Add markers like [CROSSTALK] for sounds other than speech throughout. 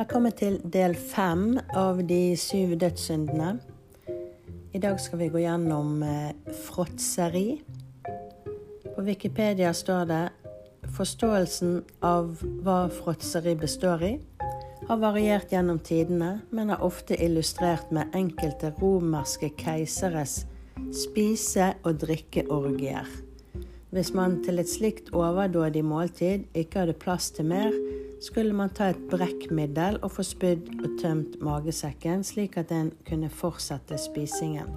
Velkommen til del fem av de syv dødssyndene. I dag skal vi gå gjennom eh, fråtseri. På Wikipedia står det forståelsen av hva fråtseri består i, har variert gjennom tidene, men er ofte illustrert med enkelte romerske keiseres spise- og drikkeorgier. Hvis man til et slikt overdådig måltid ikke hadde plass til mer, skulle man ta et brekkmiddel og få spydd og tømt magesekken, slik at en kunne fortsette spisingen.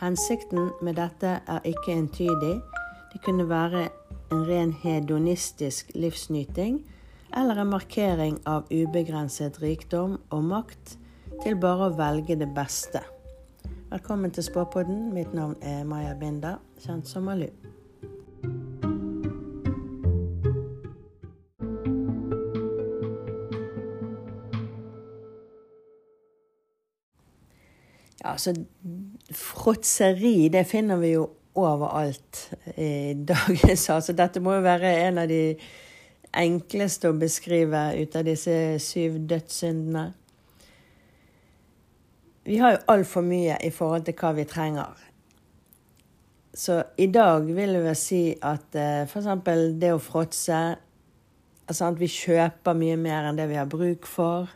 Hensikten med dette er ikke entydig. Det kunne være en ren hedonistisk livsnyting eller en markering av ubegrenset rikdom og makt til bare å velge det beste. Velkommen til Spåpodden. Mitt navn er Maja Binder, kjent som Malu. Ja, så fråtseri, det finner vi jo overalt i dagens [LAUGHS] Altså dette må jo være en av de enkleste å beskrive ut av disse syv dødssyndene. Vi har jo altfor mye i forhold til hva vi trenger. Så i dag vil jeg si at uh, f.eks. det å fråtse altså at Vi kjøper mye mer enn det vi har bruk for.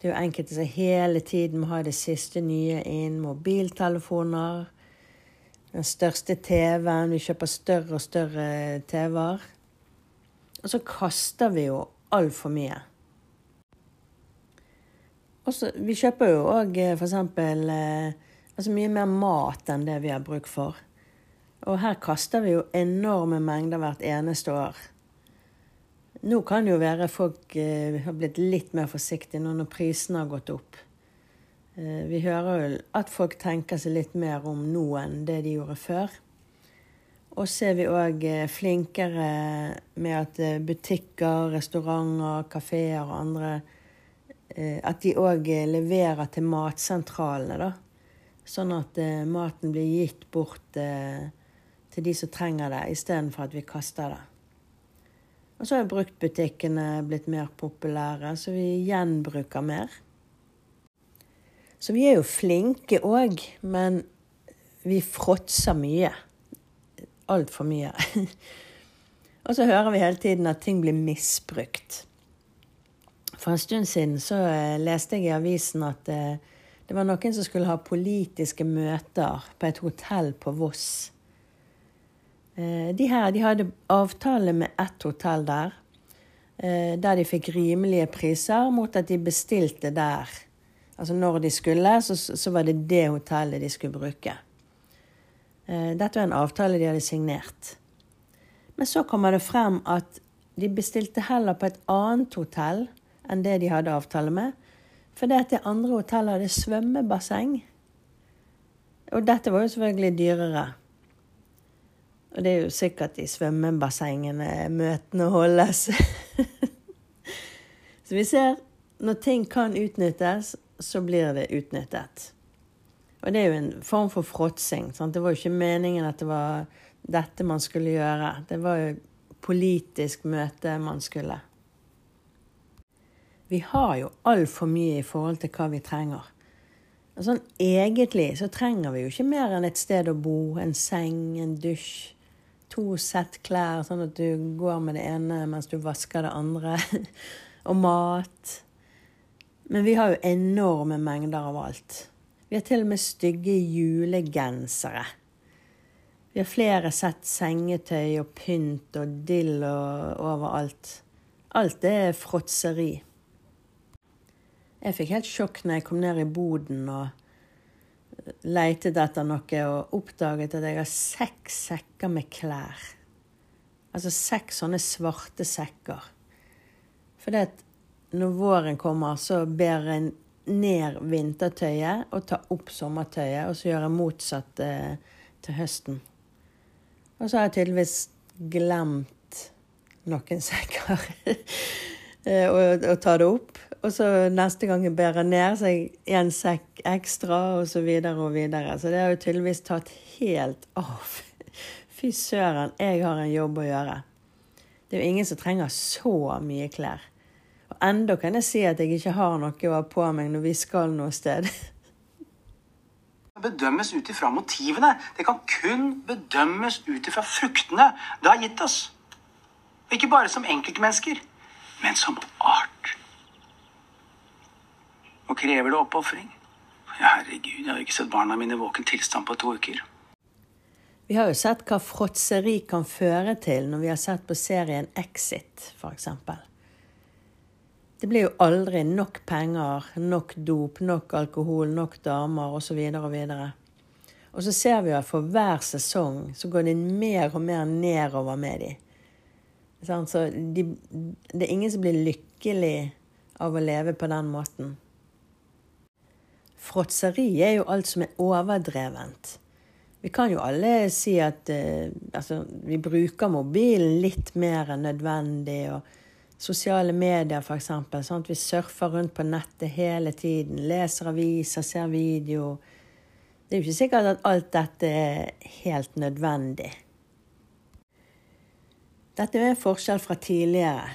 Det er jo enkelte som hele tiden må ha det siste nye inn. Mobiltelefoner. Den største TV-en. Vi kjøper større og større TV-er. Og så kaster vi jo altfor mye. Også, vi kjøper jo òg f.eks. Eh, altså mye mer mat enn det vi har bruk for. Og her kaster vi jo enorme mengder hvert eneste år. Nå kan jo være folk eh, har blitt litt mer forsiktige nå når prisene har gått opp. Eh, vi hører jo at folk tenker seg litt mer om nå enn det de gjorde før. Og så er vi òg eh, flinkere med at eh, butikker, restauranter, kafeer og andre eh, At de òg leverer til matsentralene, da. Sånn at maten blir gitt bort til de som trenger det, istedenfor at vi kaster det. Og så har bruktbutikkene blitt mer populære, så vi gjenbruker mer. Så vi er jo flinke òg, men vi fråtser mye. Altfor mye. [LAUGHS] og så hører vi hele tiden at ting blir misbrukt. For en stund siden så eh, leste jeg i avisen at eh, det var noen som skulle ha politiske møter på et hotell på Voss. Eh, de her de hadde avtale med ett hotell der, eh, der de fikk rimelige priser mot at de bestilte der. Altså når de skulle, så, så var det det hotellet de skulle bruke. Eh, dette var en avtale de hadde signert. Men så kommer det frem at de bestilte heller på et annet hotell enn det de hadde avtale med. Fordi at det andre hotellet hadde svømmebasseng. Og dette var jo selvfølgelig dyrere. Og det er jo sikkert i svømmebassengene møtene holdes. [LAUGHS] så vi ser når ting kan utnyttes, så blir det utnyttet. Og det er jo en form for fråtsing. Det var jo ikke meningen at det var dette man skulle gjøre. Det var jo politisk møte man skulle. Vi har jo altfor mye i forhold til hva vi trenger. Og Sånn egentlig så trenger vi jo ikke mer enn et sted å bo, en seng, en dusj, to sett klær, sånn at du går med det ene mens du vasker det andre. [LAUGHS] og mat. Men vi har jo enorme mengder av alt. Vi har til og med stygge julegensere. Vi har flere sett sengetøy og pynt og dill og overalt. Alt det er fråtseri. Jeg fikk helt sjokk når jeg kom ned i boden og leitet etter noe og oppdaget at jeg har seks sekker med klær. Altså seks sånne svarte sekker. For det at når våren kommer, så ber en ned vintertøyet og tar opp sommertøyet, og så gjør jeg motsatt eh, til høsten. Og så har jeg tydeligvis glemt noen [LAUGHS] sekker å og ta det opp. Og så neste gang bærer ned, seg en sekk ekstra, og så videre og videre. Så det har jo tydeligvis tatt helt av. [LAUGHS] Fy søren, jeg har en jobb å gjøre. Det er jo ingen som trenger så mye klær. Og enda kan jeg si at jeg ikke har noe å ha på meg når vi skal noe sted. [LAUGHS] bedømmes ut ifra motivene. Det kan kun bedømmes ut ifra fruktene det har gitt oss. Ikke bare som enkeltmennesker, men som art. Og krever det oppofring? Herregud, jeg har ikke sett barna mine i våken tilstand på to uker. Vi har jo sett hva fråtseri kan føre til når vi har sett på serien Exit, f.eks. Det blir jo aldri nok penger, nok dop, nok alkohol, nok damer osv. Og, så og så ser vi at for hver sesong så går de mer og mer nedover med dem. Så de, det er ingen som blir lykkelig av å leve på den måten. Fråtseri er jo alt som er overdrevent. Vi kan jo alle si at eh, altså, vi bruker mobilen litt mer enn nødvendig. og Sosiale medier, f.eks. Sånn vi surfer rundt på nettet hele tiden. Leser aviser, ser video. Det er jo ikke sikkert at alt dette er helt nødvendig. Dette er en forskjell fra tidligere.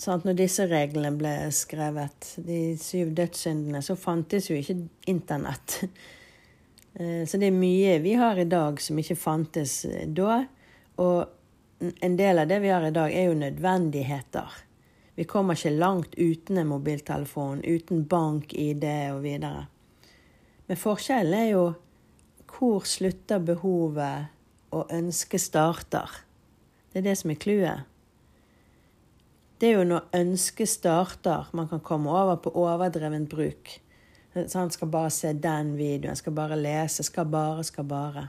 Sånn når disse reglene ble skrevet, de syv dødssyndene, så fantes jo ikke internett. [LAUGHS] Eh, så det er mye vi har i dag som ikke fantes eh, da. Og en del av det vi har i dag, er jo nødvendigheter. Vi kommer ikke langt uten en mobiltelefon, uten bank-ID og videre. Men forskjellen er jo hvor slutter behovet og ønsket starter. Det er det som er clouet. Det er jo når ønsket starter, man kan komme over på overdreven bruk. Så han skal bare se den videoen, skal bare lese, skal bare, skal bare.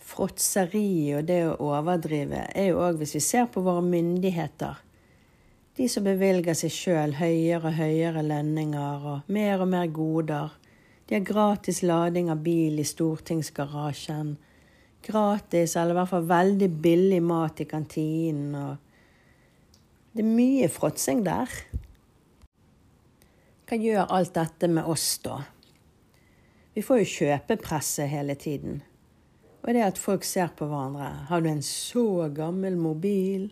Fråtseri og det å overdrive er jo òg, hvis vi ser på våre myndigheter De som bevilger seg sjøl høyere og høyere lønninger og mer og mer goder. De har gratis lading av bil i stortingsgarasjen. Gratis, eller i hvert fall veldig billig mat i kantinen. og Det er mye fråtsing der. Hva gjør alt dette med oss, da? Vi får jo kjøpepresse hele tiden. Og det at folk ser på hverandre. Har du en så gammel mobil?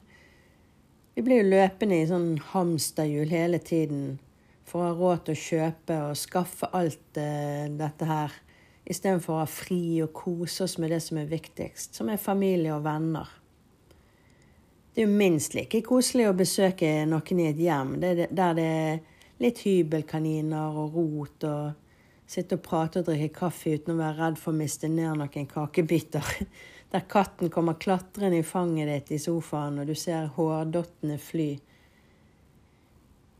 Vi blir jo løpende i sånn hamsterhjul hele tiden for å ha råd til å kjøpe og skaffe alt uh, dette her. Istedenfor å ha fri og kose oss med det som er viktigst, som er familie og venner. Det er jo minst like koselig å besøke noen i et hjem der det er litt hybelkaniner og rot. og Sitte og prate og drikke kaffe uten å være redd for å miste ned noen kakebiter. [LAUGHS] Der katten kommer klatrende i fanget ditt i sofaen, og du ser hårdottene fly.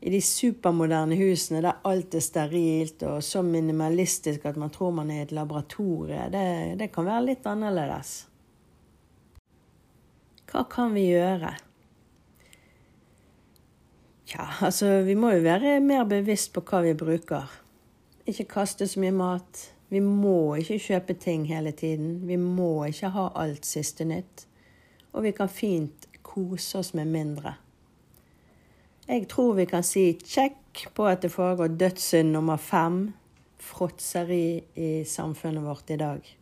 I de supermoderne husene der alt er sterilt og så minimalistisk at man tror man er i et laboratorie, det, det kan være litt annerledes. Hva kan vi gjøre? Tja, altså vi må jo være mer bevisst på hva vi bruker. Ikke kaste så mye mat. Vi må ikke kjøpe ting hele tiden. Vi må ikke ha alt siste nytt. Og vi kan fint kose oss med mindre. Jeg tror vi kan si check på at det foregår dødssynd nummer fem, fråtseri i samfunnet vårt i dag.